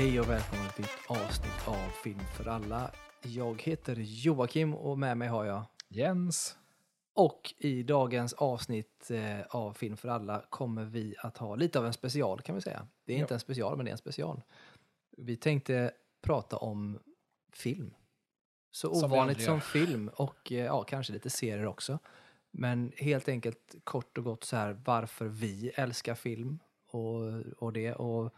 Hej och välkommen till ett avsnitt av Film för alla. Jag heter Joakim och med mig har jag Jens. och i dagens avsnitt eh, av Film för alla kommer vi att ha lite av en special kan vi säga. Det är inte Ja. en special men det är en special. Vi tänkte prata om film. Så Som ovanligt som film och eh, ja, kanske lite serier också. Men helt enkelt kort och gott så här varför vi älskar film och, och det. Och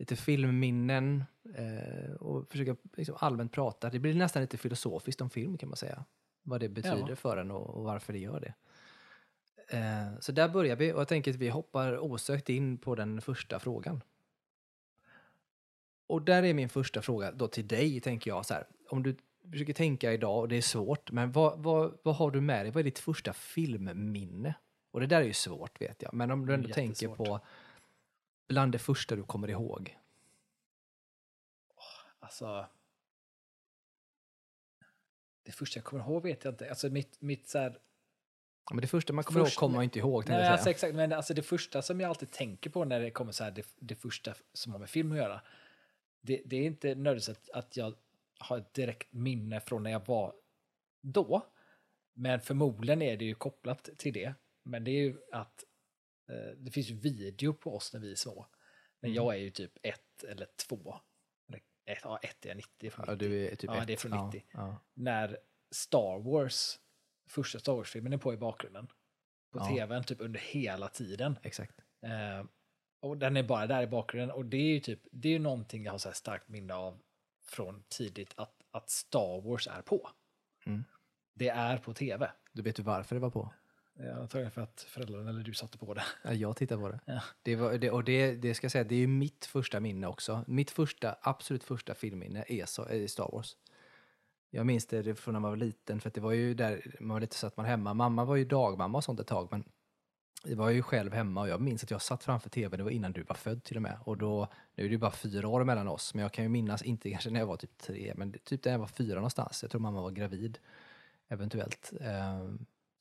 lite filmminnen eh, och försöka liksom allmänt prata. Det blir nästan lite filosofiskt om film kan man säga. Vad det betyder Ja. för en och, och varför det gör det. Eh, så där börjar vi och jag tänker att vi hoppar osökt in på den första frågan. Och där är min första fråga då till dig, tänker jag så här. Om du försöker tänka idag, och det är svårt, men vad, vad, vad har du med dig? Vad är ditt första filmminne? Och det där är ju svårt vet jag, men om du ändå tänker på bland det första du kommer ihåg. Alltså. Det första jag kommer ihåg vet jag inte. Alltså mitt, mitt så här, Ja, Men det första man kommer Först- ihåg kommer man inte ihåg. nej, jag alltså exakt, men alltså det första som jag alltid tänker på när det kommer så här, det, det första som har med film att göra. Det, det är inte nödvändigtvis att, att jag har ett direkt minne från när jag var då. Men förmodligen är det ju kopplat till det. Men det är ju att det finns ju video på oss när vi är små. Men Mm. jag är ju typ ett eller två. Eller ett, ja, ett är jag 90 från Ja, 90. du är typ Ja, ett. det är från Ja, 90. Ja, när Star Wars, första Star Wars-filmen är på i bakgrunden. På Ja. tvn typ under hela tiden. exakt. Eh, och den är bara där i bakgrunden. Och det är ju typ, det är ju någonting jag har så starkt minne av från tidigt att, att Star Wars är på. Mm. Det är på tv. Du vet du varför det var på? Jag antagligen för att föräldrarna eller du satte på det. Ja, Jag tittade på det. Ja. det, var, det och det, det ska jag säga, det är ju mitt första minne också. Mitt första, absolut första filmminne är, Star Wars. Jag minns det från när man var liten, för det var ju där man var lite så att man hemma. Mamma var ju dagmamma och sånt ett tag, men jag var ju själv hemma och jag minns att jag satt framför tv, det var innan du var född till och med. Och då, nu är det ju bara fyra år mellan oss, men jag kan ju minnas, inte kanske när jag var typ tre, men typ när jag var fyra någonstans. Jag tror mamma var gravid, eventuellt.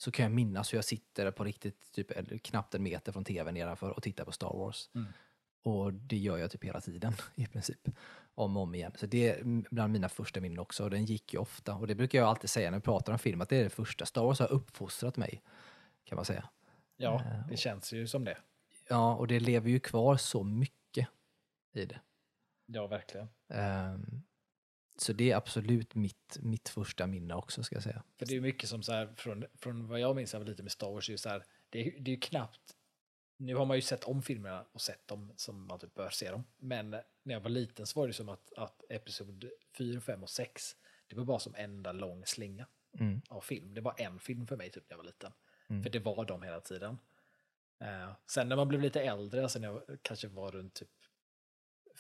Så kan jag minnas hur jag sitter på riktigt, typ knappt en meter från tvn nedanför och tittar på Star Wars. Mm. Och det gör jag typ hela tiden i princip. Om och om igen. Så det är bland mina första minnen också. Och den gick ju ofta. Och det brukar jag alltid säga när vi pratar om film, att det är det första. Star Wars har uppfostrat mig, kan man säga. Ja, Eh, det känns ju som det. Ja, och det lever ju kvar så mycket i det. Ja, verkligen. Ehm, så det är absolut mitt, mitt första minne också, ska jag säga. För det är mycket som så här, från, från vad jag minns av lite med Star Wars, är så här, det, är, det är ju knappt, nu har man ju sett om filmerna och sett dem som man typ bör se dem, men när jag var liten så var det som att, att episod 4, 5 och 6, det var bara som enda lång slinga Mm. av film. Det var en film för mig typ när jag var liten, Mm. för det var de hela tiden. Eh, sen när man blev lite äldre, alltså när jag kanske var runt typ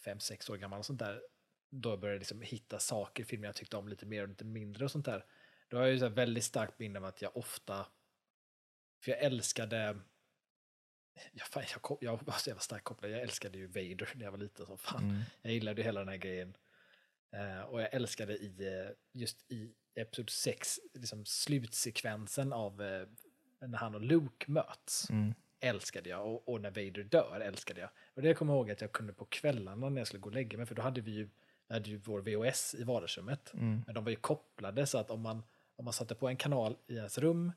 5-6 år gammal och sånt där, då började jag liksom hitta saker i filmer jag tyckte om lite mer och lite mindre och sånt där. Då har jag ju så väldigt starkt minne av att jag ofta, för jag älskade, ja, fan, jag, jag var så jävla starkt kopplad, jag älskade ju Vader när jag var liten som fan. Mm. Jag gillade ju hela den här grejen. Eh, och jag älskade i, eh, just i Episod 6, liksom slutsekvensen av eh, när han och Luke möts Mm. älskade jag och, och när Vader dör älskade jag. Och det kommer jag ihåg att jag kunde på kvällarna när jag skulle gå och lägga mig, för då hade vi ju, hade ju vår VHS i vardagsrummet. Mm. Men de var ju kopplade så att om man, om man satte på en kanal i ens rum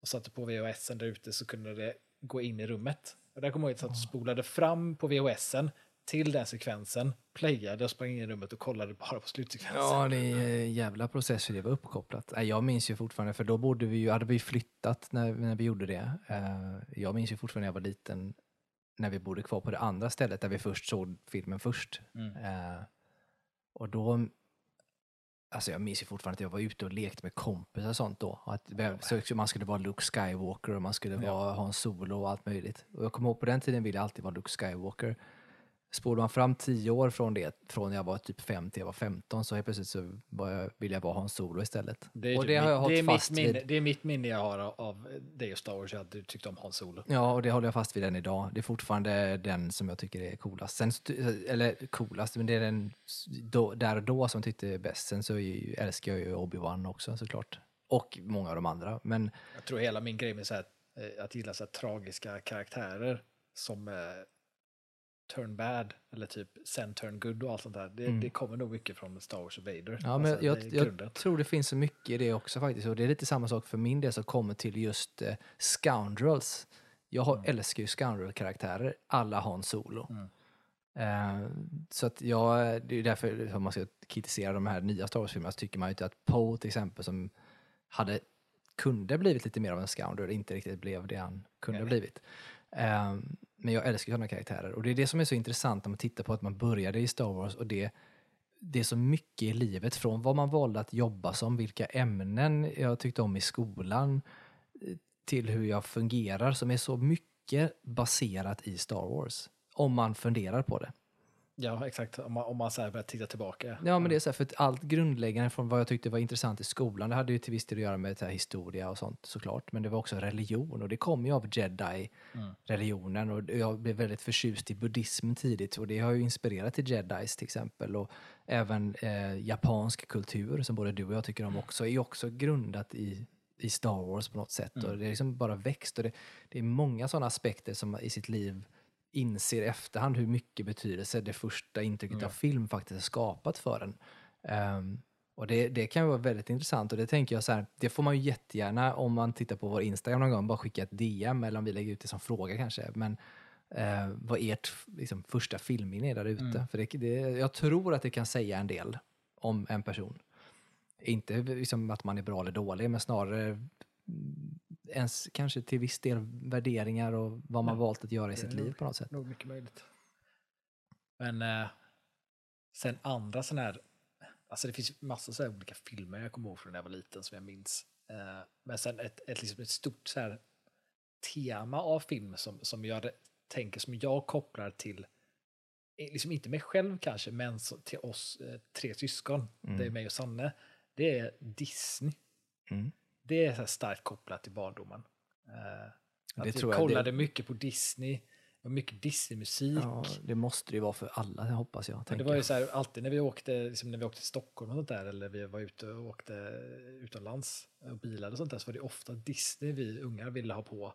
och satte på VHSen där ute så kunde det gå in i rummet. Och där kommer jag ihåg att jag spolade fram på VHSen till den sekvensen, playade och sprang in i rummet och kollade bara på slutsekvensen. Ja, det är jävla process hur det var uppkopplat. Jag minns ju fortfarande, för då borde vi ju, hade vi flyttat när, när vi gjorde det. Eh, Jag minns ju fortfarande när jag var liten, när vi bodde kvar på det andra stället där vi först såg filmen först. Mm. Och då, alltså jag minns ju fortfarande att jag var ute och lekte med kompisar och sånt då. Att man skulle vara Luke Skywalker och man skulle Ja. vara, ha en solo och allt möjligt. Och jag kommer ihåg på den tiden ville jag alltid vara Luke Skywalker. Spolar man fram tio år från det, från när jag var typ fem till jag var 15, så helt plötsligt så jag, ville jag vara Han Solo istället. Det är, och typ det har jag mitt, det, är hållit fast minne, vid. det är mitt minne jag har av, dig och Star Wars, att du tyckte om Han Solo. Ja, och det håller jag fast vid än idag. Det är fortfarande den som jag tycker är coolast. Sen, eller coolast, men det är den då, där och då som jag tyckte är bäst. Sen så älskar jag ju Obi-Wan också såklart. Och många av de andra. Men Jag tror hela min grej med så här, eh, att gilla så här tragiska karaktärer som turn bad eller typ sen turn good och allt sånt där. Det, Mm. det kommer nog mycket från Star Wars och Vader. Ja, men Alltså, jag, jag tror det finns så mycket i det också faktiskt. Och det är lite samma sak för min del som kommer till just eh, Scoundrels. Jag har, älskar ju Scoundrel-karaktärer, alla Han Solo. Mm. Eh, så att jag, det är därför om man ska kritisera de här nya Star Wars-filmerna så tycker man ju inte att Poe till exempel som hade, kunde blivit lite mer av en Scoundrel, inte riktigt blev det han kunde ha Nej. blivit. Eh, men jag älskar sådana karaktärer och det är det som är så intressant när man tittar på att man började i Star Wars och det det är så mycket i livet, från vad man valde att jobba som, vilka ämnen jag tyckte om i skolan, eh, till hur jag fungerar, som är så mycket baserat i Star Wars. Om man funderar på det. Ja, exakt. Om man, om man så här börjar titta tillbaka. Ja, men det är så här, för att allt grundläggande från vad jag tyckte var intressant i skolan, det hade ju till viss del att göra med så här, historia och sånt såklart, men det var också religion och det kom ju av jedi-religionen. Och jag blev väldigt förtjust i buddhismen tidigt och det har ju inspirerat till jedis till exempel. Och även eh, japansk kultur som både du och jag tycker om också, är också grundat i i Star Wars på något sätt. Och det är liksom bara växt och det, det är många sådana aspekter som i sitt liv inser i efterhand hur mycket betydelse det första intrycket av film faktiskt har skapat för en. Ehm, och det, det kan ju vara väldigt intressant och det tänker jag så här, det får man ju jättegärna om man tittar på vår Instagram någon gång, bara skicka ett DM eller om vi lägger ut det som fråga kanske. Men eh, vad ert liksom, första filmminne är där ute. För det, det, jag tror att det kan säga en del om en person. Inte liksom att man är bra eller dålig, men snarare mm, ens kanske till viss del värderingar och vad man Ja, valt att göra i sitt liv på något sätt. Nog mycket möjligt. Men eh, sen andra sådana här, alltså det finns massor så här olika filmer jag kommer ihåg från när jag var liten som jag minns. Eh, men sen ett, ett, liksom ett stort så här tema av film som, som jag tänker, som jag kopplar till, eh, liksom inte mig själv kanske, men så, till oss eh, tre syskon, Mm. det är mig och Sanne, det är Disney. Mm. Det är starkt kopplat till barndomen. Eh, att jag, kollade det- mycket på Disney, och mycket Disney-musik. Ja, det måste det ju vara för alla, hoppas jag. Det var ju så här, alltid när vi åkte, liksom när vi åkte till Stockholm och sånt där, eller vi var ute och åkte utomlands och bilade och sånt där, så var det ofta Disney vi ungar ville ha på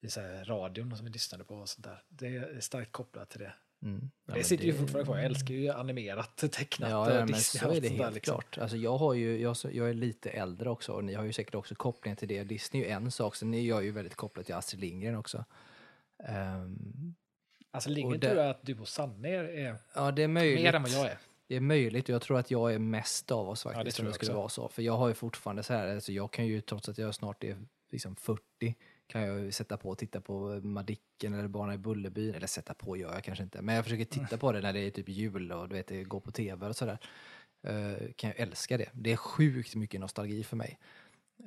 i så här radion som vi lyssnade på och sånt där. Det är starkt kopplat till det. Mm. Ja, det men sitter ju fortfarande kvar. Jag älskar ju animerat, tecknat Ja, ja men Disney. så är det sånt där, helt liksom. klart. Alltså jag, har ju, jag, jag är lite äldre också och ni har ju säkert också kopplingen till det. Disney är ju en sak, så ni gör ju väldigt kopplat till Astrid Lindgren också. Ehm, Alltså Lindgren det- tror jag att du och Sanne är, är ja, det är möjligt. mer än vad jag är. Det är möjligt och jag tror att jag är mest av oss det faktiskt tror om det jag skulle också. vara så. För jag har ju fortfarande så här, alltså jag kan ju trots att jag snart är liksom 40 kan jag sätta på och titta på Madicken eller Barnen i Bullerbyn. Eller sätta på gör jag kanske inte, men jag försöker titta på det när det är typ jul och du vet, det går på tv och sådär. Uh, kan jag älska det. Det är sjukt mycket nostalgi för mig.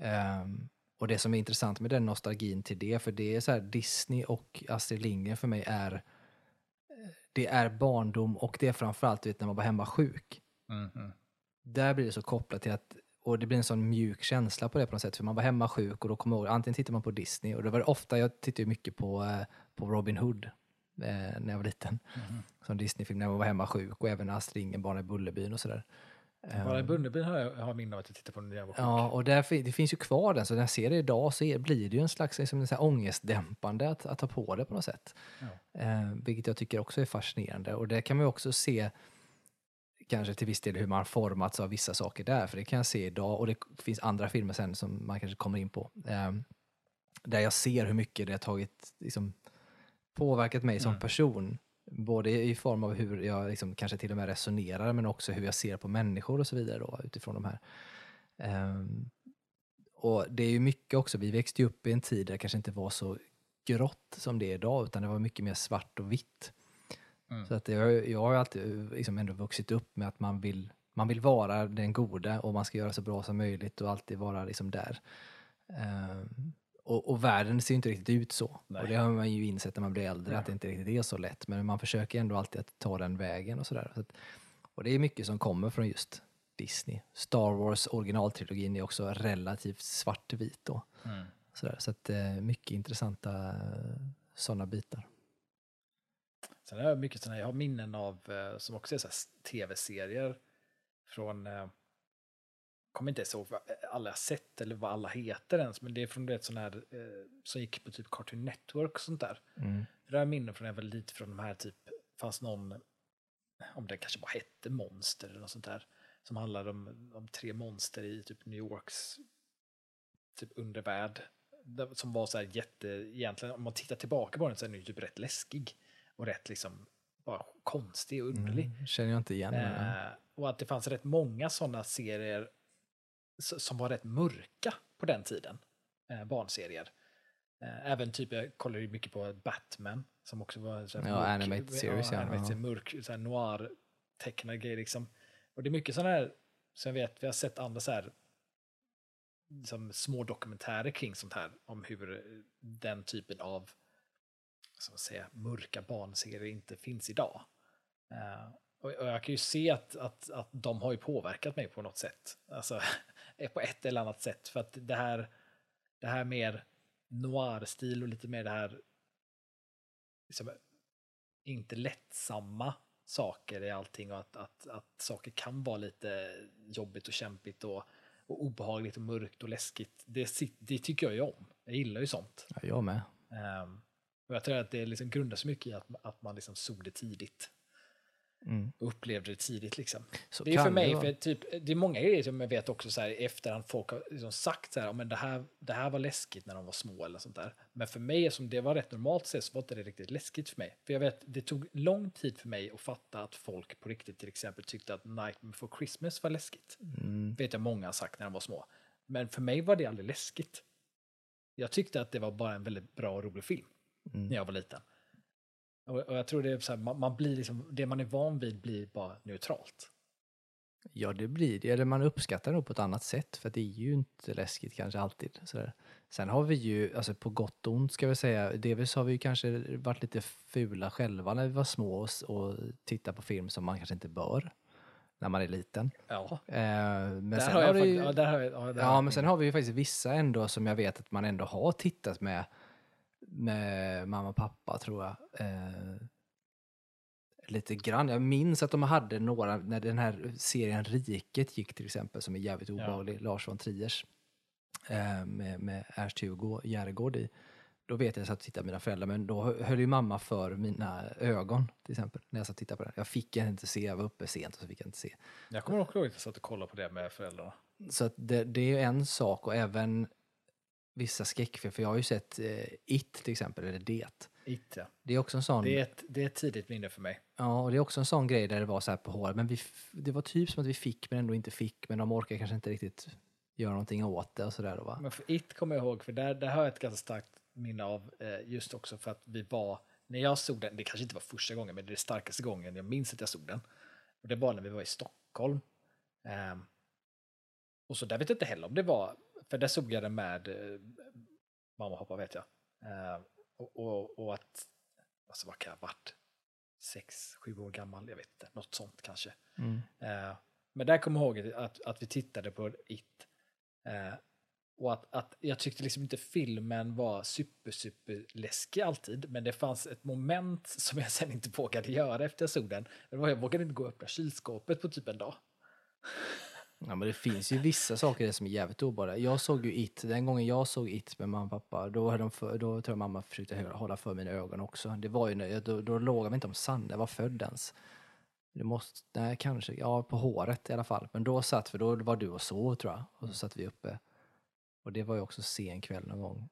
Ehm, och det som är intressant med den nostalgin till det, för det är så här Disney och Astrid Lindgren för mig är det är barndom och det är framförallt vet, när man var hemma sjuk Mhm. där blir det så kopplat till att, och det blir en sån mjuk känsla på det på något sätt, för man var hemma sjuk och då kommer jag ihåg, antingen tittar man på Disney, och det var ofta, jag tittade mycket på, eh, på Robin Hood eh, när jag var liten, Mhm. som Disneyfilm när jag var hemma sjuk, och även Astrid Lindgren, i Bullerbyn och sådär. Bara i Ehm, Bullerbyn har jag har minne av att jag tittade på när jag var sjuk. Ja, och där, det finns ju kvar den, så när jag ser det idag så är, blir det ju en slags liksom, en sån här ångestdämpande att, att ta på det på något sätt. Ja. Eh, vilket jag tycker också är fascinerande. Och det kan man ju också se kanske till viss del hur man formats av vissa saker där, för det kan jag se idag och det finns andra filmer sen som man kanske kommer in på. Eh, där jag ser hur mycket det har tagit, liksom, påverkat mig som Mm. person. Både i form av hur jag liksom, kanske till och med resonerar, men också hur jag ser på människor och så vidare då, utifrån de här. Ehm, och det är ju mycket också, vi växte ju upp i en tid där det kanske inte var så grått som det är idag, utan det var mycket mer svart och vitt. Mm. Så att jag, jag har alltid liksom ändå vuxit upp med att man vill, man vill vara den goda och man ska göra så bra som möjligt och alltid vara liksom där. Ehm, och, och världen ser ju inte riktigt ut så. Nej. Och det har man ju insett när man blir äldre, Ja. att det inte riktigt är så lätt. Men man försöker ändå alltid att ta den vägen och sådär. Så och det är mycket som kommer från just Disney. Star Wars originaltrilogin är också relativt svartvit då. Mm. Sådär. Så att eh, mycket intressanta sådana bitar. Sen har jag mycket såna, jag har minnen av, eh, som också är så tv-serier från, eh, kommer inte ens ihåg vad alla har sett eller vad alla heter ens, men det är från det sån här, eh, som gick på typ Cartoon Network och sånt där. Mm. Det har minnen från när jag var lite från de här typ fanns någon, om det kanske bara hette Monster eller något sånt där, som handlade om, om tre monster i typ New Yorks typ undervärld. Som var så här jätte, egentligen om man tittar tillbaka på den så är den ju typ rätt läskig. Och rätt liksom bara konstig och underlig. Mm, känner jag inte igen. Eh, och att det fanns rätt många sådana serier som var rätt mörka på den tiden. Eh, barnserier. Eh, även typ, jag kollar ju mycket på Batman, som också var sån här Ja, animated series, ja. animated Ja. mörk, så här noir tecknad grej liksom. Och det är mycket sådana här, som jag vet, vi har sett andra så här som små dokumentärer kring sånt här, om hur den typen av som säga, mörka barnserier inte finns idag. Eh, och, och jag kan ju se att, att, att de har ju påverkat mig på något sätt. Alltså, på ett eller annat sätt. För att det här, det här mer noir-stil och lite mer det här liksom, inte lättsamma saker i allting och att, att, att saker kan vara lite jobbigt och kämpigt och, och obehagligt och mörkt och läskigt. Det, det tycker jag ju om. Jag gillar ju sånt. Ja, jag med. Ehm, och jag tror att det liksom grundar sig mycket i att, att man liksom såg det tidigt Mm. och upplevde det tidigt. Liksom. Så Det är för mig, vara. för typ, det är många grejer som jag vet också så här, i efterhand folk har liksom sagt så här, "Ja, men det här, det här var läskigt när de var små eller sånt där. Men för mig, som det var rätt normalt sett, så var inte det riktigt läskigt för mig. För jag vet, det tog lång tid för mig att fatta att folk på riktigt till exempel tyckte att Nightmare Before Christmas var läskigt. Mm. vet jag många har sagt när de var små. Men för mig var det aldrig läskigt. Jag tyckte att det var bara en väldigt bra och rolig film Mm. när jag var liten. Och, och jag tror det är så här, man, man blir liksom, det man är van vid blir bara neutralt. Ja, det blir det. Eller man uppskattar det nog på ett annat sätt, för det är ju inte läskigt kanske alltid. Sådär. Sen har vi ju, alltså på gott och ont ska vi säga, delvis har vi ju kanske varit lite fula själva när vi var små och, och tittar på film som man kanske inte bör när man är liten. Ja, Eh, men där sen har jag det faktiskt, ju, ja, där har jag, ja, där men sen har vi ju faktiskt vissa ändå som jag vet att man ändå har tittat med, med mamma och pappa tror jag. Eh, lite grann. Jag minns att de hade några, när den här serien Riket gick till exempel, som är jävligt obehaglig, Lars von Triers, eh, med, med Ernst-Hugo Järegård i. Då vet jag att jag satt och tittade med mina föräldrar, men då hö- höll ju mamma för mina ögon till exempel, när jag satt och tittade på den. Jag fick inte se, jag var uppe sent och så fick jag inte se. Jag kommer också ihåg att jag satt och kollade på det med föräldrarna. Så det, det är ju en sak och även vissa skräckfilmer, för jag har ju sett eh, It till exempel, eller Det. It, ja. Det är också en sån, det, är ett, det är ett tidigt minne för mig. ja, och det är också en sån grej där det var så här på håret, men vi, det var typ som att vi fick men ändå inte fick, men de orkar kanske inte riktigt göra någonting åt det och sådär va? Men för It kommer jag ihåg, för där, där har jag ett ganska starkt minne av, eh, just också för att vi var, när jag såg den, det kanske inte var första gången, men det är det starkaste gången jag minns att jag såg den. Och det var när vi var i Stockholm. Ehm, och så där vet jag inte heller om det var, för där såg jag den med eh, mamma och pappa vet jag. Ehm, och, och, och att, alltså vad kan jag ha varit? Sex, sju år gammal, jag vet inte, något sånt kanske. Mm. Eh, men där kommer jag ihåg att, att vi tittade på It. Eh, och att, att jag tyckte liksom inte filmen var super, super läskig alltid. Men det fanns ett moment som jag sen inte vågade göra efter jag såg den. Det var jag vågade inte gå och öppna kylskåpet på typ en dag. Ja men det finns ju vissa saker som är jävligt obehagliga. Jag såg ju It, den gången jag såg It med mamma och pappa, då, hade de för, då tror jag mamma försökte hålla för mina ögon också. Det var ju, när- då, då låg jag inte om Sanne var född ens. Det måste, nej kanske, ja på håret i alla fall. Men då satt, för då var du och sov tror jag. Och så satt vi uppe. Och det var ju också sen kväll någon gång.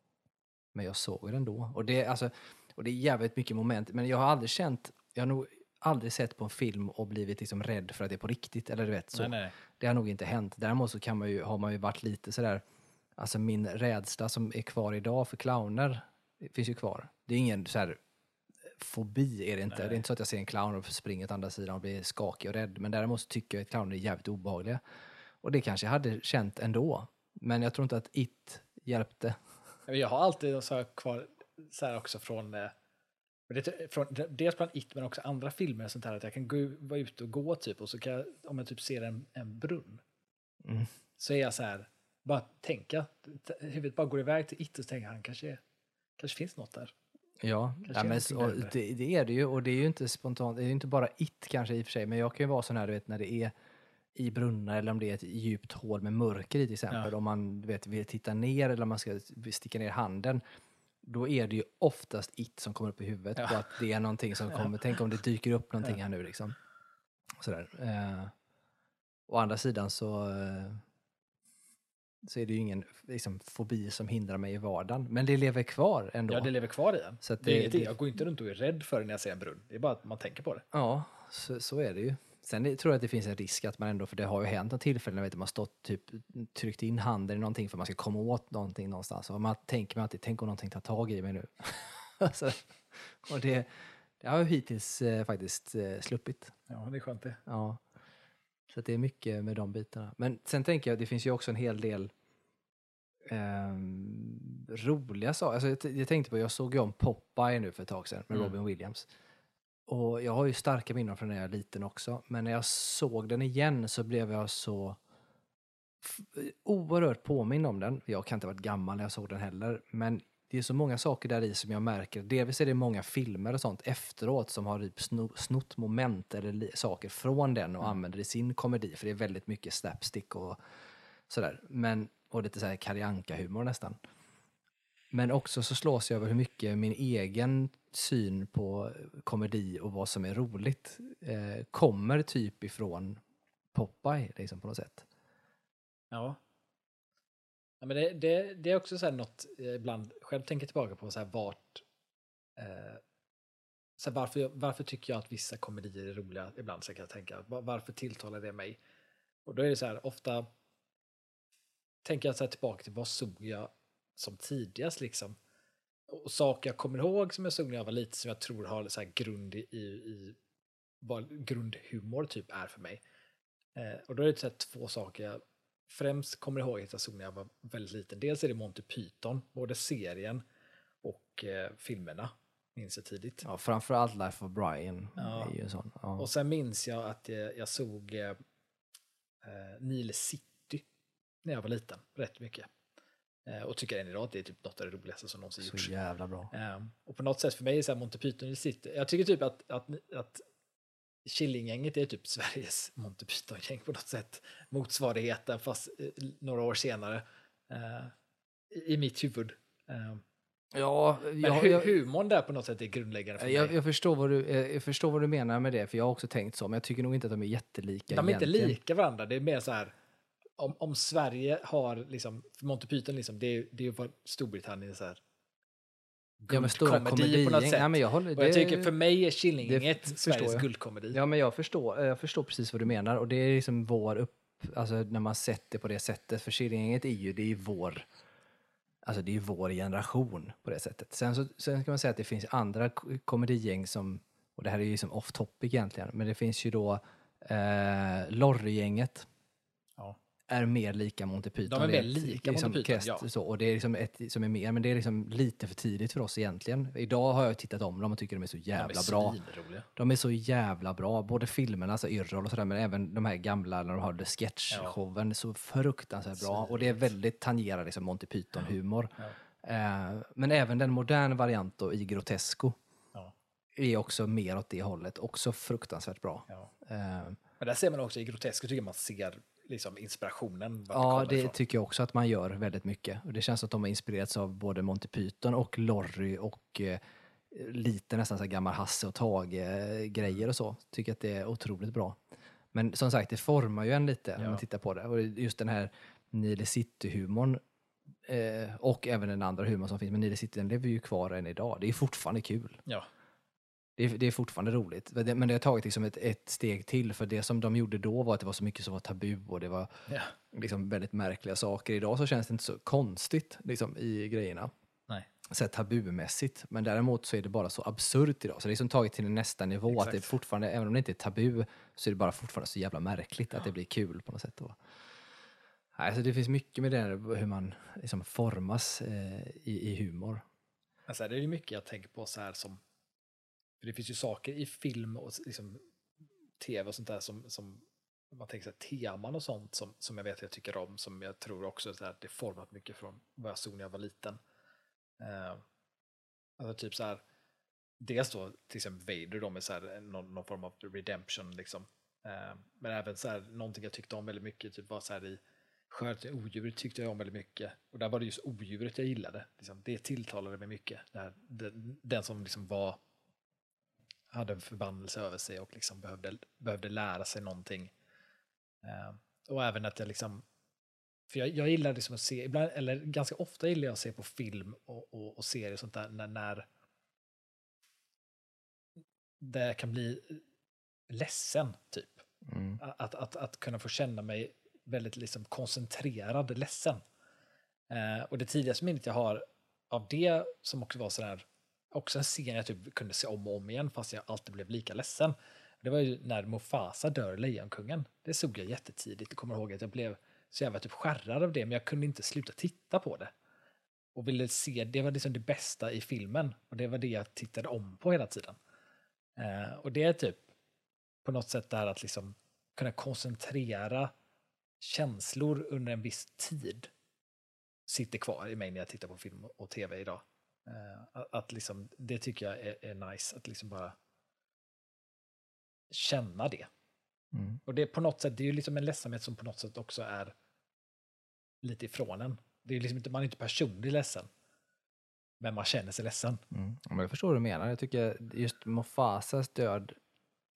Men jag såg den då. Och det, alltså, och det är jävligt mycket moment. Men jag har aldrig känt, jag har nog aldrig sett på en film och blivit liksom rädd för att det är på riktigt. Eller du vet så. Nej, nej. Det har nog inte hänt. Däremot så kan man ju, har man ju varit lite sådär, alltså min rädsla som är kvar idag för clowner finns ju kvar. Det är ingen så här fobi är det inte. Nej. Det är inte så att jag ser en clown och springer åt andra sidan och blir skakig och rädd. Men däremot så tycker jag att clowner är jävligt obehagliga. Och det kanske jag hade känt ändå. Men jag tror inte att it hjälpte. Jag har alltid så kvar så här också från, det, från dels bland It men också andra filmer sånt här att jag kan gå, vara ute och gå typ och så kan jag, om jag typ ser en, en brunn Mm. så är jag så här, bara tänka, huvudet bara går iväg till It och så tänker han kanske, kanske finns något där. Ja, ja men så, det, det är det ju. Och det är ju inte spontant, det är ju inte bara it kanske i och för sig. Men jag kan ju vara sån här, du vet, när det är i brunnar eller om det är ett djupt hål med mörker i till exempel. Ja. Om man du vet, vill titta ner eller om man ska sticka ner handen. Då är det ju oftast it som kommer upp i huvudet. Ja. På att det är någonting som kommer, tänk om det dyker upp någonting här nu liksom. Sådär. Eh, å andra sidan så, eh, så är det ju ingen liksom, fobi som hindrar mig i vardagen. Men det lever kvar ändå. Ja, det lever kvar i en. Så det det- det- Jag går inte runt och är rädd för det när jag ser en brunn. Det är bara att man tänker på det. Ja, så, så är det ju. Sen tror jag att det finns en risk att man ändå, för det har ju hänt något tillfälle när man stått typ tryckt in handen i någonting för att man ska komma åt någonting någonstans. Och man tänker mig alltid, tänk om någonting tar tag i mig nu. så, och det, det har jag hittills eh, faktiskt eh, sluppit. Ja, det är skönt det. Ja. Så det är mycket med de bitarna. Men sen tänker jag, det finns ju också en hel del ehm, roliga saker. Alltså jag, jag tänkte på, jag såg ju om Popeye nu för ett tag sedan med Mm. Robin Williams. Och jag har ju starka minnen från när jag var liten också. Men när jag såg den igen så blev jag så oerhört påminn om den. Jag kan inte ha varit gammal när jag såg den heller. Men det är så många saker där i som jag märker. Delvis är det många filmer och sånt efteråt som har typ sno- snott moment eller saker från den och använder i sin komedi. För det är väldigt mycket slapstick och sådär. Men, och lite så här Kalle Anka-humor nästan. Men också så slås jag över hur mycket min egen syn på komedi och vad som är roligt eh, kommer typ ifrån Popeye liksom på något sätt. Ja. ja men det, det, det är också så här något jag ibland själv tänker tillbaka på, så här vart... Eh, så här varför, varför tycker jag att vissa komedier är roliga ibland, så kan jag tänka. Varför tilltalar det mig? Och då är det så här, ofta tänker jag så här tillbaka till vad såg jag som tidigast liksom. Och saker jag kommer ihåg som jag såg när jag var liten som jag tror har så grund i, i, vad grundhumor typ är för mig. Eh, och då är det så två saker jag främst kommer ihåg att jag såg när jag var väldigt liten. Dels är det Monty Python, både serien och eh, filmerna, minns jag tidigt. Ja, framförallt Life of Brian Ja. är ju en sån. Ja. Och sen minns jag att jag, jag såg eh, eh, Nile City när jag var liten, rätt mycket. Eh, och tycker än idag att det är typ något av det roligaste som någonsin gjorts. Så jävla bra. Eh, och på något sätt för mig är så här Monty Python City, jag tycker typ att, att, att Killinggänget är typ Sveriges Monty Python-gäng på något sätt. Motsvarigheten fast eh, några år senare. eh, i, mitt huvud. Eh, Ja, men jag, hu- jag, humorn där på något sätt är grundläggande för jag, mig. jag, förstår vad du, jag förstår vad du menar med det, för jag har också tänkt så, men jag tycker nog inte att de är jättelika De är inte egentligen. lika varandra. Det är mer så här. Om, om Sverige har liksom, för Monty Python liksom, det är, det är ju vad Storbritannien är så här. Ja, men stora guldkomedi på något sätt. Ja, men jag håller, och jag det- tycker för mig är Killinggänget Sveriges jag. guldkomedi. Ja, men jag förstår, jag förstår precis vad du menar och det är liksom vår upp, alltså när man sett det på det sättet, för Killinggänget är ju, det är vår, alltså det är vår generation på det sättet. Sen så sen kan man säga att det finns andra ko- komedigäng som, och det här är ju liksom off topic egentligen, men det finns ju då eh, Lorry-gänget Ja. Är mer lika Monty Python. De är mer lika liksom Monty Python, ja. så, och det är liksom ett som är mer, men det är liksom lite för tidigt för oss egentligen. Idag har jag tittat om dem och tycker de är så jävla de är bra. svinroliga. De är så jävla bra, både filmerna, alltså Yrrol och sådär, men även de här gamla när de har The Sketch-showen, så fruktansvärt bra. Och det är väldigt tangerar liksom Monty Python-humor. Eh, men även den modern variant då i Grotesco Ja. är också mer åt det hållet, också fruktansvärt bra. Ja. Eh, Men där ser man också i Grotesco tycker man ser liksom inspirationen. Ja, det ifrån. tycker jag också att man gör väldigt mycket. Och det känns att de har inspirerats av både Monty Python och Lorry och eh, lite nästan så gammal Hasse och Tage-grejer och så. Tycker att det är otroligt bra. Men som sagt, det formar ju en lite Ja. man tittar på det. Och just den här Nile City-humorn eh, och även den andra humorn som finns, men Nile City den lever ju kvar än idag. Det är fortfarande kul. Ja. Det är, det är fortfarande roligt. Men det, har tagit liksom ett, ett steg till, för det som de gjorde då var att det var så mycket som var tabu och det var ja. liksom väldigt märkliga saker. Idag så känns det inte så konstigt liksom, i grejerna. Nej. Så tabumässigt. Men däremot så är det bara så absurt idag. Så det är som tagit till nästa nivå. Att det fortfarande, även om det inte är tabu, så är det bara fortfarande så jävla märkligt att det blir kul på något sätt. Då. Nej, så det finns mycket med det här, hur man liksom formas eh, i, i humor. Alltså, det är mycket jag tänker på så här som... För det finns ju saker i film och liksom, tv och sånt där som, som man tänker sig teman och sånt som, som jag vet att jag tycker om, som jag tror också så här, det format mycket från vad jag såg när jag var liten. Eh, alltså typ så här, dels då till exempel Vader då med så här, eh, någon, någon form av redemption liksom. Eh, men även så här, någonting jag tyckte om väldigt mycket typ var så här i, Skönt odjuret tyckte jag om väldigt mycket. Och där var det just odjuret jag gillade. Liksom, det tilltalade mig mycket. Det här, det, den som liksom var hade en förbannelse över sig och liksom behövde, behövde lära sig någonting. Uh, och även att jag liksom, för jag, jag gillar liksom att se, ibland, eller ganska ofta gillar jag att se på film och, och, och serier och sånt där när, när det kan bli ledsen, typ. Mm. Att, att, att kunna få känna mig väldigt liksom koncentrerad ledsen. Uh, och det tidigaste minnet jag har av det som också var sådär också en scen jag typ kunde se om och om igen fast jag alltid blev lika ledsen. Det var ju när Mufasa dör, Lejonkungen. Det såg jag jättetidigt. Jag kommer ihåg att jag blev så jävla typ skärrad av det, men jag kunde inte sluta titta på det. Och ville se, det var liksom det bästa i filmen. Och det var det jag tittade om på hela tiden. Eh, och det är typ på något sätt det här att liksom kunna koncentrera känslor under en viss tid sitter kvar i mig när jag tittar på film och tv idag. Uh, att, liksom, det tycker jag är, är, nice, att liksom bara känna det. Mm. Och det är på något sätt, det är ju liksom en ledsamhet som på något sätt också är lite ifrån en. Det är liksom inte, man är inte personligt ledsen. Men man känner sig ledsen. Mm. Men jag förstår vad du menar. Jag tycker just Mufasas död,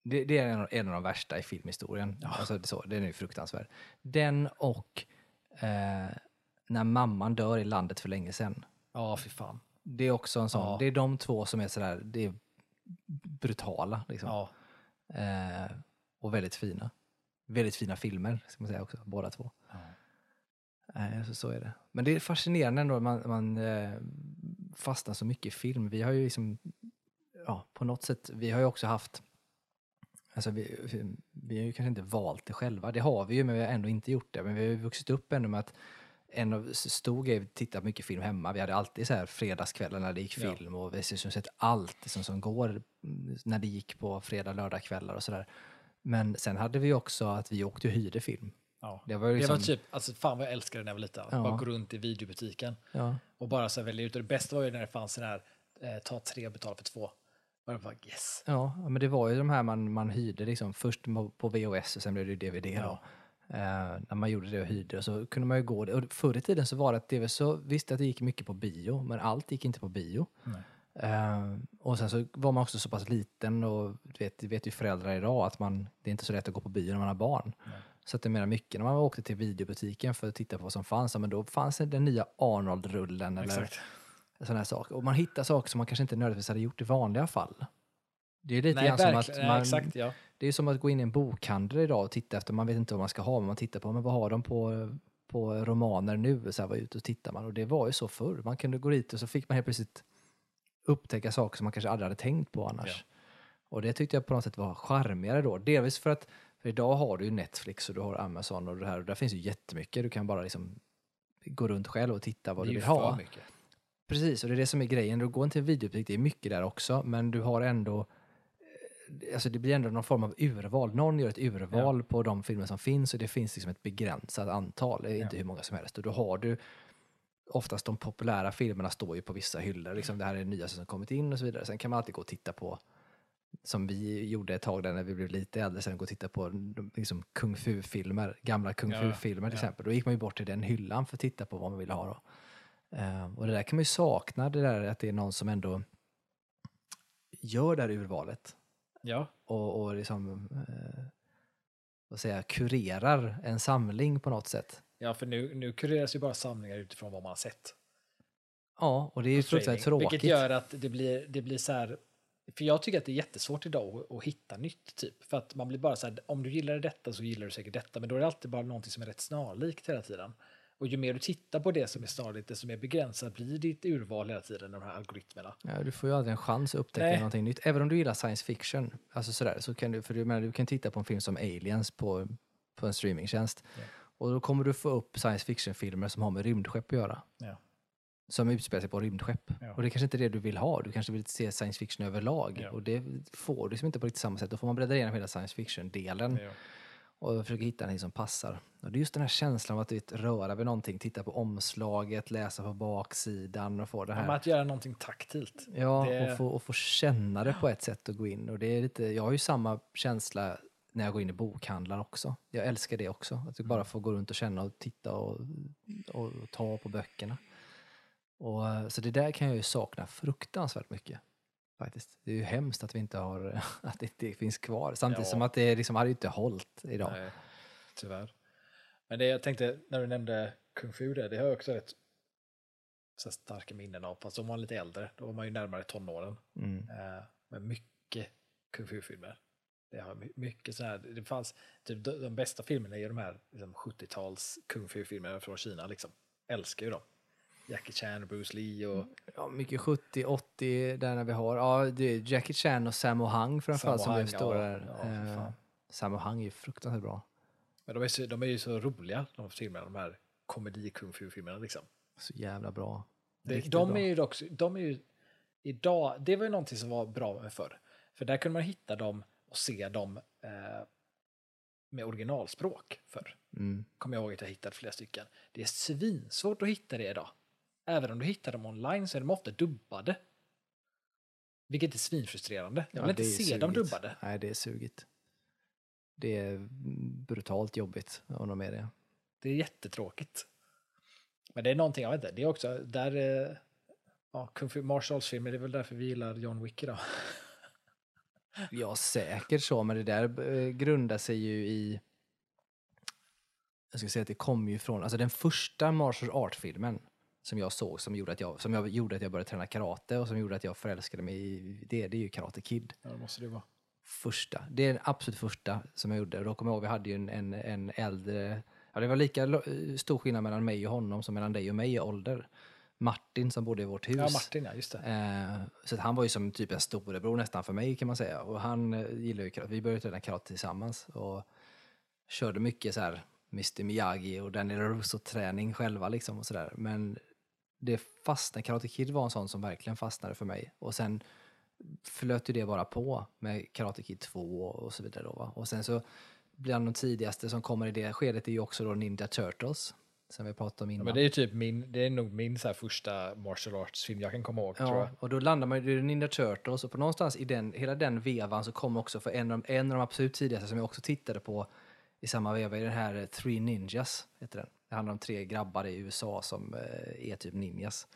det, det är en, en av de värsta i filmhistorien. Ja. Alltså, så, den är ju fruktansvärd. Den och eh, när mamman dör i landet för länge sedan. Ja, fy fan. Det är också en sån, Ja. det är de två som är sådär, det är brutala liksom. Ja, Eh, och väldigt fina. Väldigt fina filmer, ska man säga också, båda två. Eh, så, så är det. Men det är fascinerande ändå, man, man eh, fastnar så mycket i film. Vi har ju liksom, ja, på något sätt, vi har ju också haft, alltså vi, vi, vi har ju kanske inte valt det själva, det har vi ju, men vi har ändå inte gjort det. Men vi har ju vuxit upp ändå med att en av stor grej, vi tittade mycket film hemma. Vi hade alltid så här fredagskvällar när det gick Ja. film och vi har liksom sett allt liksom, som går mm, när det gick på fredag, lördagskvällar och sådär. Men sen hade vi också att vi åkte och hyrde film. ja. Det var ju Det liksom, var typ, alltså fan vad jag älskade när jag var liten. Ja. Bara gå runt i videobutiken ja, och bara så välja ut. Och det bästa var ju när det fanns den här, eh, ta tre och betala för två. Och jag bara yes. Ja, men det var ju de här man, man hyrde liksom, först på på VHS och sen blev det DVD. Ja. Då. Eh, när man gjorde det och hyrde så kunde man ju gå. Och förr i tiden så var det att det så, visste att det gick mycket på bio, men allt gick inte på bio. Eh, och sen så var man också så pass liten och vet, det vet ju föräldrar idag att man, det är inte så lätt att gå på bio när man har barn. Nej. Så att det är mer mycket när man åkte till videobutiken för att titta på vad som fanns, men då fanns det den nya Arnold-rullen eller sådana här saker. Och man hittar saker som man kanske inte nödvändigtvis hade gjort i vanliga fall. Det är lite Nej, grann som att verkligen. Nej, man, exakt, ja. Det är som att gå in i en bokhandel idag och titta efter, man vet inte vad man ska ha, men man tittar på, men vad har de på, på romaner nu? Så här, var ute och tittar man. Och det var ju så förr. Man kunde gå dit och så fick man helt plötsligt upptäcka saker som man kanske aldrig hade tänkt på annars. Och det tyckte jag på något sätt var charmigare då. Delvis för att för idag har du ju Netflix och du har Amazon och det här och där finns ju jättemycket. Du kan bara liksom gå runt själv och titta vad du vill ha. mycket. Precis, och det är det som är grejen. Du går inte till en videobutik, det är mycket där också, men du har ändå Alltså det blir ändå någon form av urval. Någon gör ett urval på de filmer som finns och det finns liksom ett begränsat antal, det är inte Ja. hur många som helst. Och då har du oftast de populära filmerna står ju på vissa hyllor. Liksom det här är det nyaste som kommit in och så vidare. Sen kan man alltid gå och titta på, som vi gjorde ett tag där när vi blev lite äldre, sen gå och titta på liksom kung fu-filmer, gamla kung Ja, fu-filmer till ja. exempel. Då gick man ju bort till den hyllan för att titta på vad man ville ha då. Eh, och det där kan man ju sakna, det där att det är någon som ändå gör det här urvalet Ja, och, och liksom, eh, vad säger jag, kurerar en samling på något sätt. ja, för nu, nu kureras ju bara samlingar utifrån vad man har sett. Ja, och det är ju på fruktansvärt tråkigt. Vilket gör att det blir, det blir så här, för jag tycker att det är jättesvårt idag att, att hitta nytt typ. För att man blir bara så här, om du gillar detta så gillar du säkert detta, men då är det alltid bara någonting som är rätt snarlikt hela tiden. Och ju mer du tittar på det som är snarlikt, desto mer begränsat blir ditt urval hela tiden, de här algoritmerna. Ja, du får ju aldrig en chans att upptäcka Nej. någonting nytt. Även om du gillar science fiction, alltså sådär, så kan du, för du, menar, du kan titta på en film som Aliens på, på en streamingtjänst. Ja. Och då kommer du få upp science fiction-filmer som har med rymdskepp att göra. Ja. Som utspelar sig på rymdskepp. Ja. Och det är kanske inte är det du vill ha. Du kanske vill se science fiction överlag. Och det får du liksom inte på riktigt samma sätt. Då får man bläddra igenom hela science fiction-delen. Och försöka hitta någonting som passar. Och det är just den här känslan av att vet, röra vid någonting, titta på omslaget, läsa på baksidan och få det Ja, här. men att göra någonting taktilt. Ja, Det- och, få, och få känna det på ett sätt och gå in. Och det är lite, jag har ju samma känsla när jag går in i bokhandlar också. Jag älskar det också. Att jag bara får gå runt och känna och titta och, och, och ta på böckerna. Och, så det där kan jag ju sakna fruktansvärt mycket. Faktiskt. Det är ju hemskt att vi inte har, att det inte finns kvar. Samtidigt Ja. som att det liksom hade ju inte hållit idag. Nej, tyvärr. Men det jag tänkte när du nämnde Kung Fu, det, det har jag också rätt så starka minnen av. Fast de var lite äldre, då var man ju närmare tonåren. Mm. Eh, men mycket Kung Fu-filmer. Det har my- mycket så här, det fanns, typ de, de bästa filmerna är ju de här liksom, 70-tals Kung Fu-filmerna från Kina. Liksom. Älskar ju dem. Jackie Chan, Bruce Lee och Ja, mycket 70, 80 där när vi har. Ja, det är Jackie Chan och Sammo Hung framförallt som Sammo blev Hung, stora ja, ja, Eh. Sammo Hung är ju fruktansvärt bra. Men de är, så, de är ju så roliga, de filmerna, de här komedi-kung fu-filmerna. Liksom. Så jävla bra. Det, Riktigt de bra. är ju dock, de är ju, idag, det var ju någonting som var bra med förr. För där kunde man hitta dem och se dem eh, med originalspråk förr. Mm. Kommer jag ihåg att jag hittade flera stycken. Det är svinsvårt att hitta det idag. Även om du hittar dem online så är de ofta dubbade. Vilket är svinfrustrerande. Jag vill Ja, inte se dem dubbade. Nej, det är sugigt. Det är brutalt jobbigt om de är det. Det är jättetråkigt. Men det är någonting, jag vet inte, det är också där... Eh, ja, Kung Fu arts-filmer, det är väl därför vi gillar John Wick idag. Ja, säkert så, men det där eh, grundar sig ju i... Jag ska säga att det kommer ju från... Alltså den första martial art-filmen som jag såg som gjorde, att jag, som jag gjorde att jag började träna karate och som gjorde att jag förälskade mig i det, det är ju Karate Kid. Ja, det måste det vara. Första. Det är den absolut första som jag gjorde. Då kommer jag ihåg, vi hade ju en, en, en äldre... Ja, det var lika lo- stor skillnad mellan mig och honom som mellan dig och mig i ålder. Martin som bodde i vårt hus. Ja, Martin, ja, just det. Eh, så han var ju som typ en storebror nästan för mig kan man säga. Och han eh, gillade ju karate. Vi började träna karate tillsammans och körde mycket så här Mr Miyagi och Danny Russo-träning själva liksom och sådär. Men det fastnade, Karate Kid var en sån som verkligen fastnade för mig. Och sen flöt ju det bara på med Karate Kid 2 och så vidare. Då, va? Och sen så bland de tidigaste som kommer i det skedet är ju också då Ninja Turtles. Som vi pratade om Ja, innan. men det är typ min, det är nog min så första martial arts-film jag kan komma ihåg, tror Ja, jag. och då landar man ju i Ninja Turtles och på någonstans i den, hela den vevan så kom också för en av, de, en av de absolut tidigaste som jag också tittade på i samma veva i den här Three Ninjas, heter den. Det handlar om tre grabbar i USA som eh, är typ ninjas.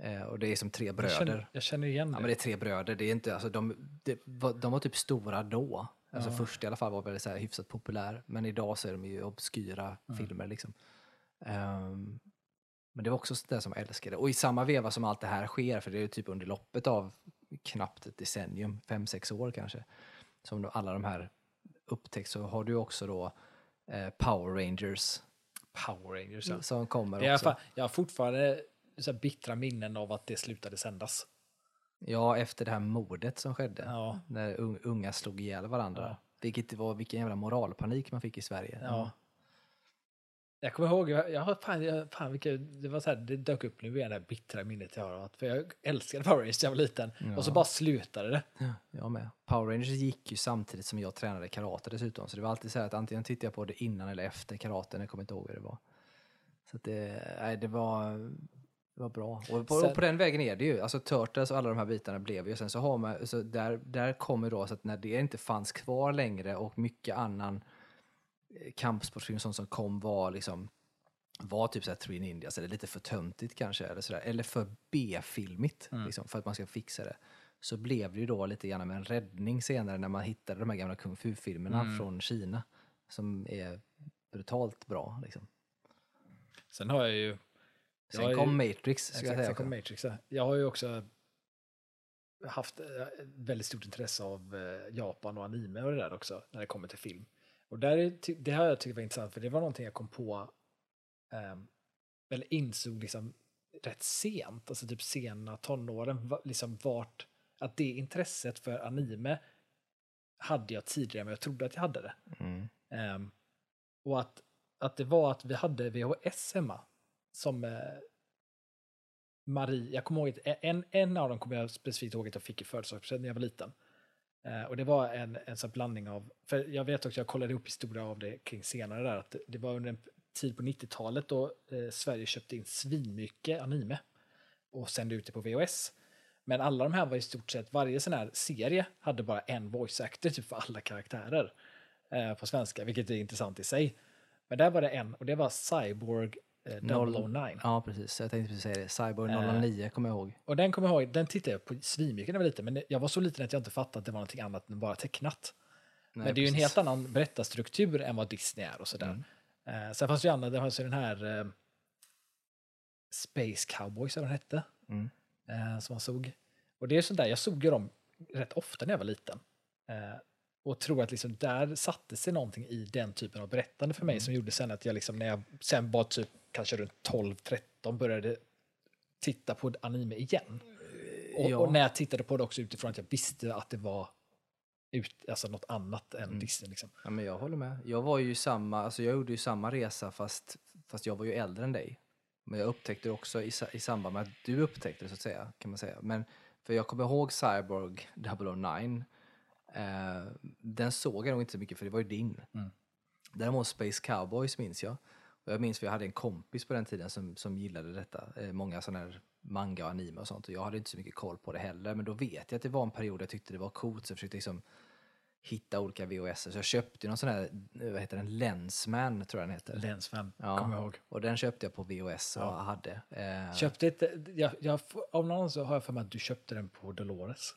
Eh, och det är som tre Jag bröder. känner, jag känner igen Ja, det. men det är tre bröder. Det är inte, alltså, de, det de var typ stora då. Alltså först i alla fall var väl så här hyfsat populär. Men idag så är de ju obskyra filmer liksom. Ehm, men det var också det som jag älskade. Och i samma veva som allt det här sker, för det är ju typ under loppet av knappt ett decennium, fem, sex år kanske, som alla de här upptäcks, så har du också då eh, Power Rangers Power Rangers, ja. som kommer också. fall, jag har fortfarande så här bittra minnen av att det slutade sändas. Ja, efter det här mordet som skedde. Ja. När un- unga slog ihjäl varandra. Ja. Vilket var, vilken jävla moralpanik man fick i Sverige. Ja. Jag kommer ihåg, jag, jag, fan, jag, fan vilka, det var så här, det dök upp nu igen, det bittra minnet jag har. av För jag älskade Power Rangers när jag var liten. Och så bara slutade det. Ja, jag med. Power Rangers gick ju samtidigt som jag tränade karate dessutom. Så det var alltid så här att antingen tittade jag på det innan eller efter karaten. Jag kommer inte ihåg hur det var. Så att det, nej, det var, det var bra. Och på, Sen- och på den vägen är det ju. Alltså Turtles och alla de här bitarna blev ju. Sen så har man, så där, där kommer då så att när det inte fanns kvar längre och mycket annan kampsportfilm sånt som kom var liksom var typ såhär Three Ninjas eller lite för töntigt kanske eller sådär. Eller för B-filmigt liksom, för att man ska fixa det. Så blev det ju då lite grann med en räddning senare när man hittade de här gamla kung fu-filmerna från Kina. Som är brutalt bra liksom. Sen har jag ju... jag Sen har ju- kom Matrix ska Exakt, jag säga. sen kom. Matrix. ja. Jag har ju också haft eh, väldigt stort intresse av eh, Japan och anime och det där också, när det kommer till film. Och där är, det har jag tyckt var intressant, för det var någonting jag kom på, ehm, eller insåg liksom rätt sent, alltså typ sena tonåren, liksom vart, att det intresset för anime hade jag tidigare än jag trodde att jag hade det. Mm. Ehm, och att, att det var att vi hade VHS hemma som eh, Marie, jag kommer ihåg, en, en av dem kommer jag specifikt ihåg att jag fick i födelsedagspresent när jag var liten. Eh, och det var en, en sån blandning av, för jag vet också, jag kollade upp historia av det kring senare där, att det, var under en tid på 90-talet då eh, Sverige köpte in svinmycket anime och sände ut det på VHS. Men alla de här var i stort sett, varje sån här serie hade bara en voice actor typ för alla karaktärer. eh, på svenska, vilket är intressant i sig. Men där var det en, och det var Cyborg 009. Ja, precis. Jag tänkte precis säga det. Cyborg Eh. 009 kommer jag ihåg. Och den kommer jag ihåg, den tittade jag på svinmycket när jag var liten, men jag var så liten att jag inte fattade att det var någonting annat än bara tecknat. Nej, men det är ju en helt annan berättarstruktur än vad Disney är och sådär. Mm. Eh, sen fanns det ju andra, det fanns ju den här eh, Space Cowboys, eller vad den hette, Mm. eh, som man såg. Och det är sånt där, jag såg ju dem rätt ofta när jag var liten. Eh, och tror att liksom där satte sig någonting i den typen av berättande för mig Mm. som gjorde sen att jag liksom när jag sen var typ kanske runt 12-13 började titta på anime igen. Och, Ja. och när jag tittade på det också utifrån att jag visste att det var ut, alltså något annat än Mm. Disney. Liksom. Ja, men jag håller med. Jag var ju samma, alltså jag gjorde ju samma resa fast, fast jag var ju äldre än dig. Men jag upptäckte det också i, i samband med att du upptäckte det så att säga, kan man säga. Men för jag kommer ihåg Cyborg 009. Eh, den såg jag nog inte så mycket för det var ju din. Mm. Däremot Space Cowboys minns jag. Och jag minns för jag hade en kompis på den tiden som, som gillade detta. Eh, många sådana här manga och anime och sånt. Och jag hade inte så mycket koll på det heller. Men då vet jag att det var en period jag tyckte det var coolt. Så jag försökte liksom hitta olika VHS. Så jag köpte någon sån här, eh, vad heter den, Lensman tror jag den heter. Länsfan, Ja. kommer jag ihåg. Och den köpte jag på VHS och Ja. hade. Eh, Köpte ett, jag, jag, av någon så har jag för mig att du köpte den på Dolores.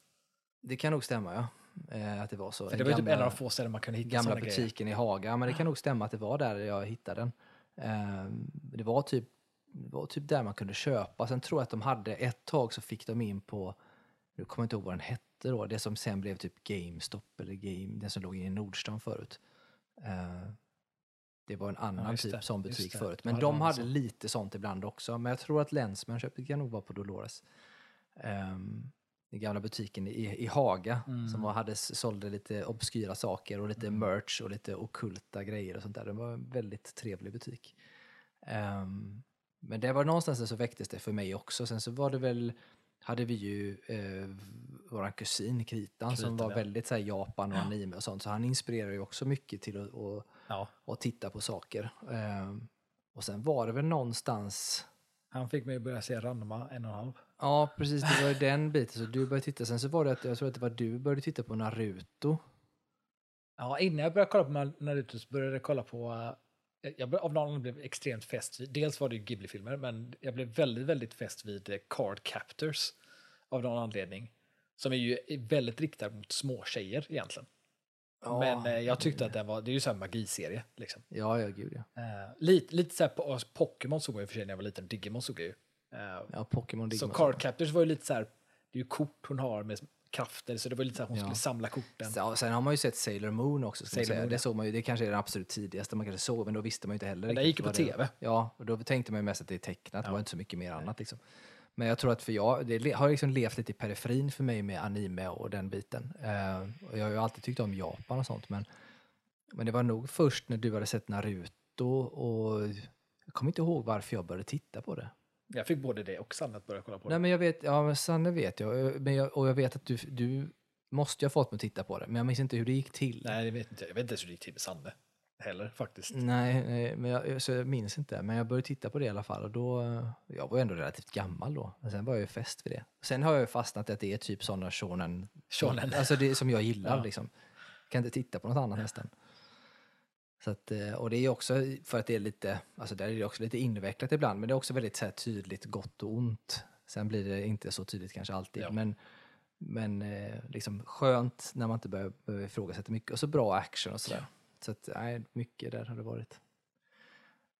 Det kan nog stämma ja. Eh, att det var så. För det var typ gamla- en av de få ställen man kunde hitta gamla såna grejer. butiken i Haga. Men det kan nog stämma att det var där jag hittade den. Ehm, Det var typ, det var typ där man kunde köpa. Sen tror jag att de hade, ett tag så fick de in på, nu kommer jag inte ihåg vad den hette då, det som sen blev typ GameStop eller Game, den som låg i Nordstan förut. Ehm, Det var en annan just typ det, sån butik det. förut. Men de de hade så. lite sånt ibland också. Men jag tror att Lensman köpte kan nog vara på Dolores. Ehm, den gamla butiken i, i Haga Mm. som hade, sålde lite obskyra saker och lite merch och lite okulta grejer och sånt där. Det var en väldigt trevlig butik. Ehm, men det var någonstans så väcktes det för mig också. Sen så var det väl, hade vi ju eh, våran kusin Kritan som Kritan, var ja. väldigt så här, Japan och anime och sånt. Så han inspirerar ju också mycket till att, att, Ja, att titta på saker. Ehm, och sen var det väl någonstans han fick mig att börja se Ranma en och en halv. Ja, precis. Det var den biten. Så du började titta. Sen så var det att jag tror att det var du började titta på Naruto. Ja, innan jag började kolla på Naruto så började jag kolla på... eh, Jag av någon anledning blev extremt fäst vid... Dels var det ju Ghibli-filmer, men jag blev väldigt, väldigt fäst vid eh, Card Captors av någon anledning. Som är ju väldigt riktad mot små tjejer egentligen. men eh, jag tyckte att den var... Det är ju så här magiserie liksom. Ja, ja, gud ja. Lite, lite så här Pokémon såg jag i och för sig när jag var liten, Digimon såg jag ju. Eh, Ja, Pokémon så. Card Captors var ju lite så här, det är ju kort hon har med krafter, så det var lite så här, hon Ja. skulle samla korten. Ja, sen har man ju sett Sailor Moon också. Sailor säga. Moon, det, såg man ju, det kanske är den absolut tidigaste man kanske såg, men då visste man ju inte heller. Men det gick ju på vad det- TV. Ja, och då tänkte man ju mest att det är tecknat. Det Ja. var inte så mycket mer annat. Liksom. Men jag tror att för jag, det har liksom levt lite i periferin för mig med anime och den biten. Eh, och jag har ju alltid tyckt om Japan och sånt, men, men det var nog först när du hade sett Naruto och jag kommer inte ihåg varför jag började titta på det. Jag fick både det och Sanne att börja kolla på det. Nej, men jag vet, ja, men Sanne vet jag, men jag, och jag vet att du, du måste ju ha fått mig att titta på det, men jag minns inte hur det gick till. Nej, det vet inte jag. Vet inte ens hur det gick till med Sanne heller faktiskt. Nej, nej, men jag, så jag minns inte. Men jag började titta på det i alla fall. Och då, jag var ju ändå relativt gammal då. Men sen var jag ju fäst vid det. Sen har jag ju fastnat att det är typ sådana shonen. Shonen. Alltså det som jag gillar Ja. liksom. Kan inte titta på något annat nästan. Så att, eh, och det är också för att det är lite, alltså där är det också lite invecklat ibland. Men det är också väldigt så här, tydligt gott och ont. Sen blir det inte så tydligt kanske alltid. Ja. Men, men eh, liksom skönt när man inte behöver, behöver ifrågasätta mycket. Och så bra action och sådär. Så att, nej, mycket där har det varit.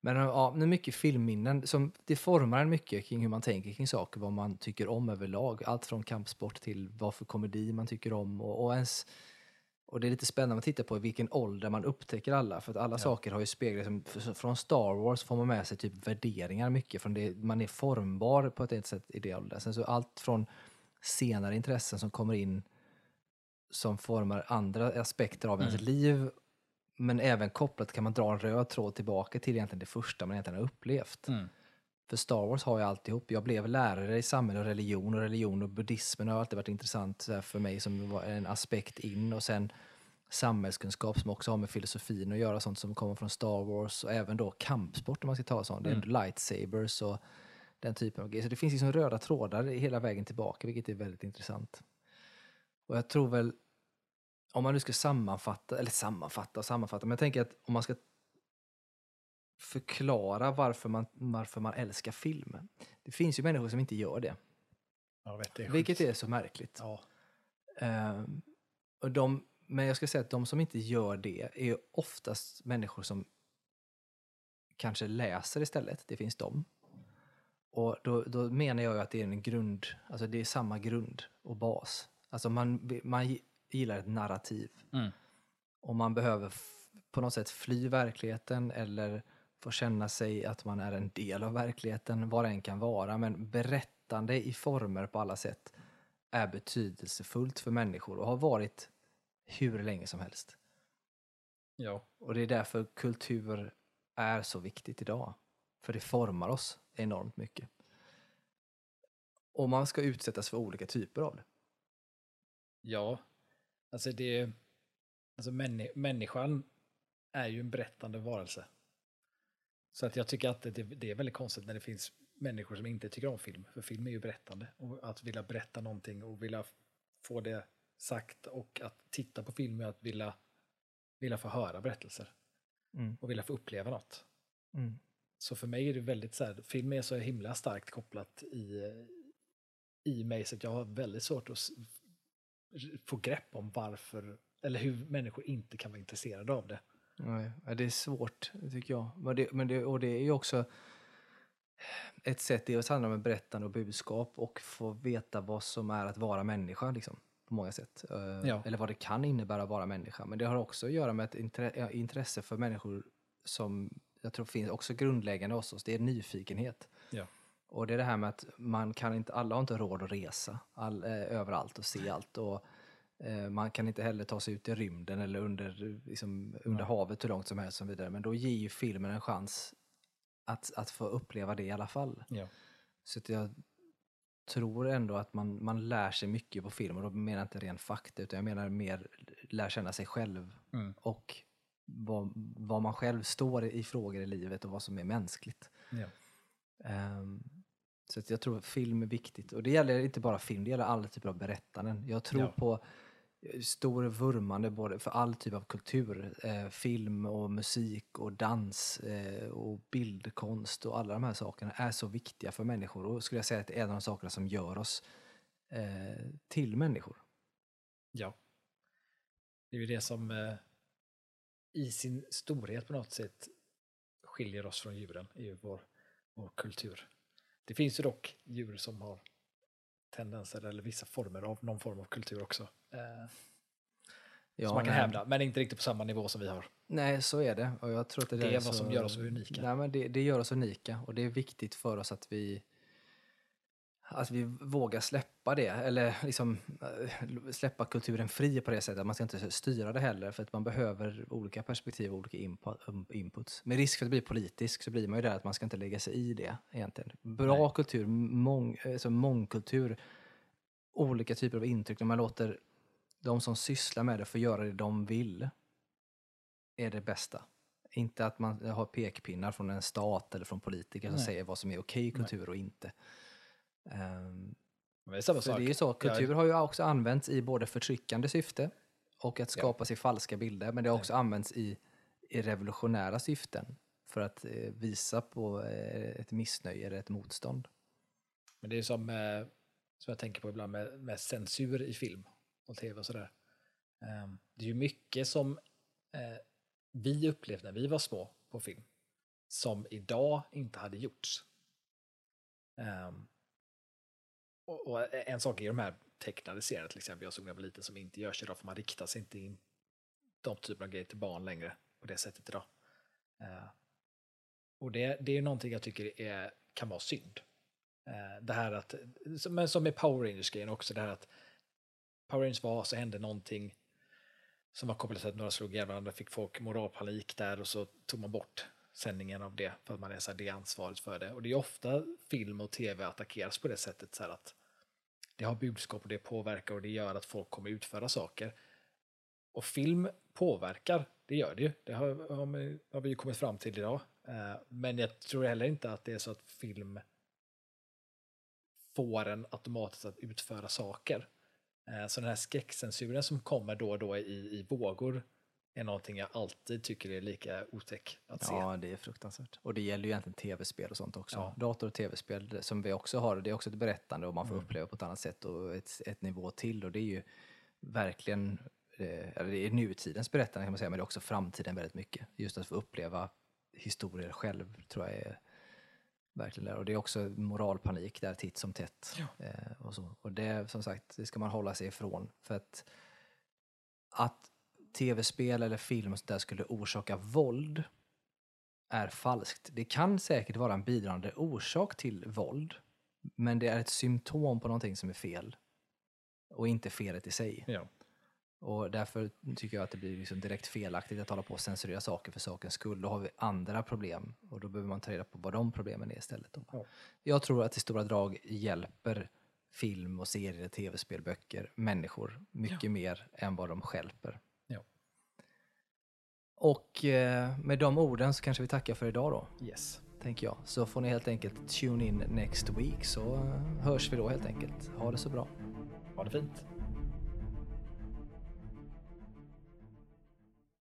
Men ja, nu mycket filmminnen. Som, det formar en mycket kring hur man tänker kring saker, vad man tycker om överlag. Allt från kampsport till vad för komedi man tycker om. Och, och, ens, och det är lite spännande att titta på i vilken ålder man upptäcker alla. För att alla saker har ju speglat, som, f- från Star Wars får man med sig typ värderingar mycket. Från det, man är formbar på ett sätt i det åldern. Sen så allt från senare intressen som kommer in som formar andra aspekter av ens liv men även kopplat kan man dra en röd tråd tillbaka till egentligen det första man egentligen har upplevt. Mm. För Star Wars har ju alltihop. Jag blev lärare i samhälle och religion och religion och buddhismen har alltid varit intressant för mig som var en aspekt in och sen samhällskunskap som också har med filosofin att göra, sånt som kommer från Star Wars och även då kampsport om man ska ta sånt. Det är lightsabers och den typen av grejer. Så det finns liksom röda trådar hela vägen tillbaka vilket är väldigt intressant. Och jag tror väl om man nu ska sammanfatta, eller sammanfatta och sammanfatta, men jag tänker att om man ska förklara varför man, varför man älskar film. Det finns ju människor som inte gör det, vet, det är vilket är så märkligt. Ja, Ehm, och de, men jag ska säga att de som inte gör det är oftast människor som kanske läser istället. Det finns de. Och då, då menar jag ju att det är en grund, alltså det är samma grund och bas. Alltså man, man gillar ett narrativ. Mm. Och man behöver på något sätt fly verkligheten eller få känna sig att man är en del av verkligheten, vad det än kan vara. Men berättande i former på alla sätt är betydelsefullt för människor och har varit hur länge som helst. ja, Och det är därför kultur är så viktigt idag. För det formar oss enormt mycket. Och man ska utsättas för olika typer av det. ja. Alltså det, alltså männi, människan är ju en berättande varelse. Så att jag tycker att det, det är väldigt konstigt när det finns människor som inte tycker om film. För film är ju berättande. Och att vilja berätta någonting och vilja få det sagt och att titta på film är att vilja, vilja få höra berättelser. Mm. Och vilja få uppleva något. Mm. Så för mig är det väldigt så här, film är så himla starkt kopplat i, i mig så att jag har väldigt svårt att få grepp om varför, eller hur människor inte kan vara intresserade av det. Nej, det är svårt tycker jag. Men det, men det, och det är ju också ett sätt, det handlar om berättande och budskap och få veta vad som är att vara människa liksom, på många sätt. Eh, Ja. Eller vad det kan innebära att vara människa. Men det har också att göra med ett intre, ja, intresse för människor som jag tror finns också grundläggande hos oss. Det är nyfikenhet. Ja. Och det är det här med att man kan inte, alla har inte råd att resa all, eh, överallt och se allt. Och, eh, man kan inte heller ta sig ut i rymden eller under, liksom, under Nej. havet hur långt som helst. Och vidare. Men då ger ju filmen en chans att, att få uppleva det i alla fall. Ja. Så att jag tror ändå att man, man lär sig mycket på film. Och då menar jag inte ren fakta, utan jag menar mer lär känna sig själv. Mm. Och vad, vad man själv står i frågor i livet och vad som är mänskligt. Ja. Ehm, så jag tror att film är viktigt. Och det gäller inte bara film, det gäller alla typer av berättanden. Jag tror Ja. på stor vurmande både för all typ av kultur. Eh, film och musik och dans eh, och bildkonst och alla de här sakerna är så viktiga för människor. Och skulle jag säga att det är en av de sakerna som gör oss eh, till människor. ja. Det är ju det som eh, i sin storhet på något sätt skiljer oss från djuren i vår, vår kultur. Det finns ju dock djur som har tendenser eller vissa former av någon form av kultur också. Eh, Ja, som man kan nej. hävda, men inte riktigt på samma nivå som vi har. Nej, så är det. Och jag tror att det, Det är vad som gör oss unika. Nej, men det, det gör oss unika och det är viktigt för oss att vi att vi vågar släppa det, eller liksom eh, släppa kulturen fri på det sättet. Man ska inte styra det heller, för att man behöver olika perspektiv och olika um, inputs. Med risk för att bli politisk så blir man ju där att man ska inte lägga sig i det egentligen. Bra Nej. kultur, mång, alltså mångkultur, olika typer av intryck, när man låter de som sysslar med det få göra det de vill, är det bästa. Inte att man har pekpinnar från en stat eller från politiker som Nej. säger vad som är okej kultur och inte. Men det är samma för sak. det är ju så, kultur har ju också använts i både förtryckande syfte och att Ja. skapa sig falska bilder, men det har också använts i, i revolutionära syften för att eh, visa på eh, ett missnöje eller ett motstånd. Men det är som, eh, som jag tänker på ibland med, med censur i film och tv och sådär. Eh, det är ju mycket som eh, vi upplevde när vi var små på film som idag inte hade gjorts. Eh, och, och en sak är de här tecknade serierna till exempel, jag såg när jag var liten, som inte görs idag för man riktar sig inte in de typerna av grejer till barn längre på det sättet idag. Uh, och det, det är ju någonting jag tycker är, kan vara synd. Uh, det här att, men som med Power Rangers-grejen också, det här att Power Rangers var, så hände någonting som var kopplat till att några slog ihjäl varandra, fick folk moralpanik där och så tog man bort sändningen av det för att man är så här, det är ansvaret för det. Och det är ofta film och tv attackeras på det sättet så här att det har budskap och det påverkar och det gör att folk kommer utföra saker. Och film påverkar, det gör det ju. Det har, har, vi- ju kommit fram till idag. Eh, men jag tror heller inte att det är så att film får en automatiskt att utföra saker. Eh, så den här skräckcensuren som kommer då och då i, i vågor är någonting jag alltid tycker är lika otäck att se. Ja, det är fruktansvärt. Och det gäller ju egentligen tv-spel och sånt också. Ja. Dator och tv-spel som vi också har, det är också ett berättande och man får Mm. uppleva på ett annat sätt och ett, ett nivå till. Och det är ju verkligen, eh, eller det är nutidens berättande kan man säga, men det är också framtiden väldigt mycket. Just att få uppleva historier själv tror jag är verkligen där. Och det är också moralpanik där titt som tätt. Ja. Eh, och, så. och det som sagt, det ska man hålla sig ifrån. För att, att tv-spel eller film och sånt där skulle orsaka våld är falskt. Det kan säkert vara en bidragande orsak till våld, men det är ett symptom på någonting som är fel och inte felet i sig. Ja. Och därför tycker jag att det blir liksom direkt felaktigt att hålla på och censurera saker för sakens skull. Då har vi andra problem och då behöver man ta reda på vad de problemen är istället. Ja. Jag tror att i stora drag hjälper film och serier, tv-spel, böcker människor mycket mer än vad de stjälper. Och eh, med de orden så kanske vi tackar för idag då, Yes. tänker jag. Så får ni helt enkelt tune in next week så eh, hörs vi då helt enkelt. Ha det så bra. Ha det fint.